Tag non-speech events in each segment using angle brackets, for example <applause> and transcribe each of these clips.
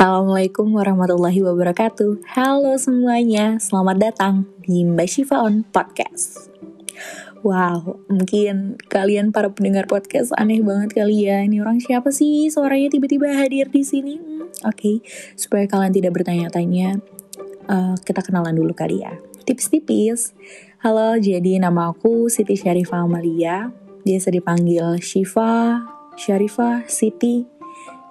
Assalamualaikum warahmatullahi wabarakatuh. Halo semuanya, selamat datang di Mbak Shiva on Podcast. Wow, mungkin kalian para pendengar podcast aneh banget kali ya. Ini orang siapa sih? Suaranya tiba-tiba hadir di sini? Hmm, Oke, okay. supaya kalian tidak bertanya-tanya uh, Kita kenalan dulu kali ya. Tips-tipis. Halo, jadi nama aku Siti Syarifah Amalia. Biasa dipanggil Shiva, Syarifah, Siti.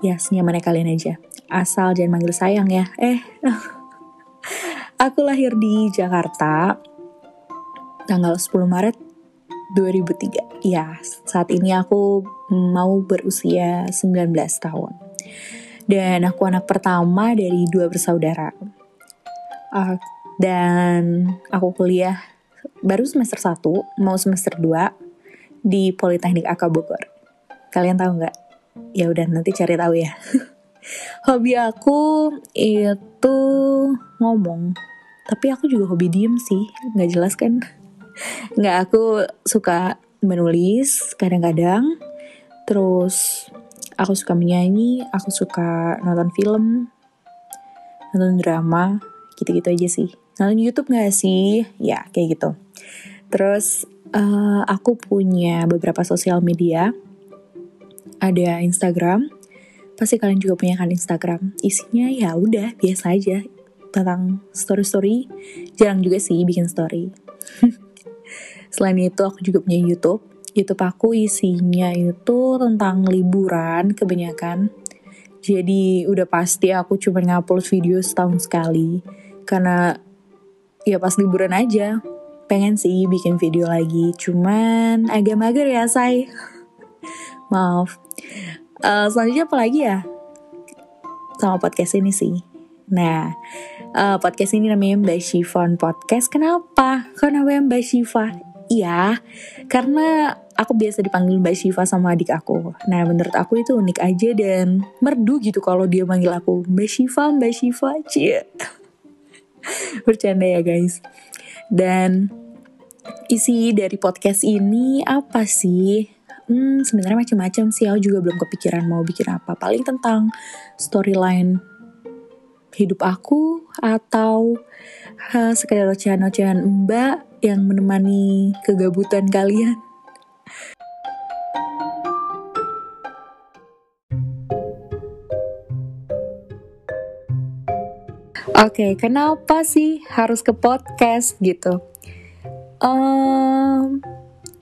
Ya, senyamannya kalian aja asal jangan manggil sayang ya. Eh, <laughs> aku lahir di Jakarta tanggal 10 Maret 2003. Ya, saat ini aku mau berusia 19 tahun. Dan aku anak pertama dari dua bersaudara. Uh, dan aku kuliah baru semester 1, mau semester 2 di Politeknik AK Bogor. Kalian tahu nggak? Ya udah nanti cari tahu ya. <laughs> hobi aku itu ngomong. Tapi aku juga hobi diem sih nggak jelas kan? Nggak aku suka menulis kadang-kadang. Terus aku suka menyanyi aku suka nonton film nonton drama gitu-gitu aja sih. Nonton YouTube nggak sih? Ya kayak gitu. Terus uh, aku punya beberapa sosial media. Ada Instagram pasti kalian juga punya kan Instagram. Isinya ya udah biasa aja. Tentang story story jarang juga sih bikin story. <laughs> Selain itu aku juga punya YouTube. YouTube aku isinya itu tentang liburan kebanyakan. Jadi udah pasti aku cuma ngupload video setahun sekali. Karena ya pas liburan aja. Pengen sih bikin video lagi. Cuman agak mager ya say <laughs> maaf uh, selanjutnya apa lagi ya? Sama podcast ini sih. Nah uh, podcast ini namanya Mbak Shifon Podcast. Kenapa? Karena Mbak Shiva iya karena aku biasa dipanggil Mbak Shiva sama adik aku. Nah menurut aku itu unik aja dan merdu gitu kalau dia manggil aku Mbak Shiva Mbak Shiva cie. <laughs> Bercanda ya guys. Dan isi dari podcast ini apa sih hmm, sebenarnya macam-macam sih. Aku juga belum kepikiran mau bikin apa. Paling tentang storyline hidup aku atau uh, sekedar ocehan-ocehan mbak yang menemani kegabutan kalian. Oke, okay, kenapa sih harus ke podcast gitu? Um,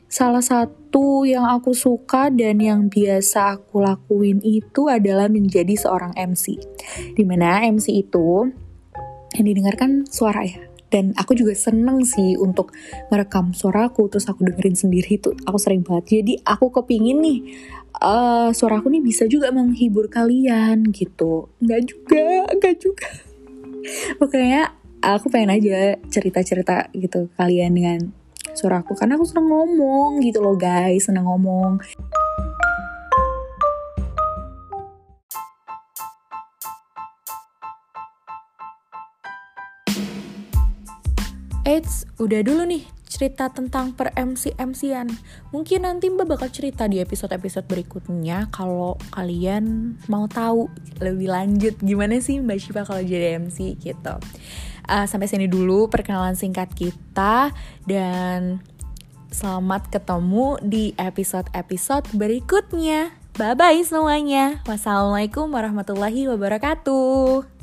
salah satu yang aku suka dan yang biasa aku lakuin itu adalah menjadi seorang MC. Di mana MC itu yang didengarkan suara ya. Dan aku juga seneng sih untuk merekam suaraku, terus aku dengerin sendiri itu. Aku sering banget. Jadi aku kepingin nih, uh, suaraku nih bisa juga menghibur kalian gitu. Nggak juga, nggak juga. <laughs> Pokoknya aku pengen aja cerita-cerita gitu kalian dengan suara aku karena aku seneng ngomong gitu loh guys seneng ngomong Eits, udah dulu nih cerita tentang per MC MCan. Mungkin nanti Mbak bakal cerita di episode-episode berikutnya kalau kalian mau tahu lebih lanjut gimana sih Mbak Syifa kalau jadi MC gitu uh, sampai sini dulu perkenalan singkat kita dan selamat ketemu di episode-episode berikutnya. Bye bye semuanya. Wassalamualaikum warahmatullahi wabarakatuh.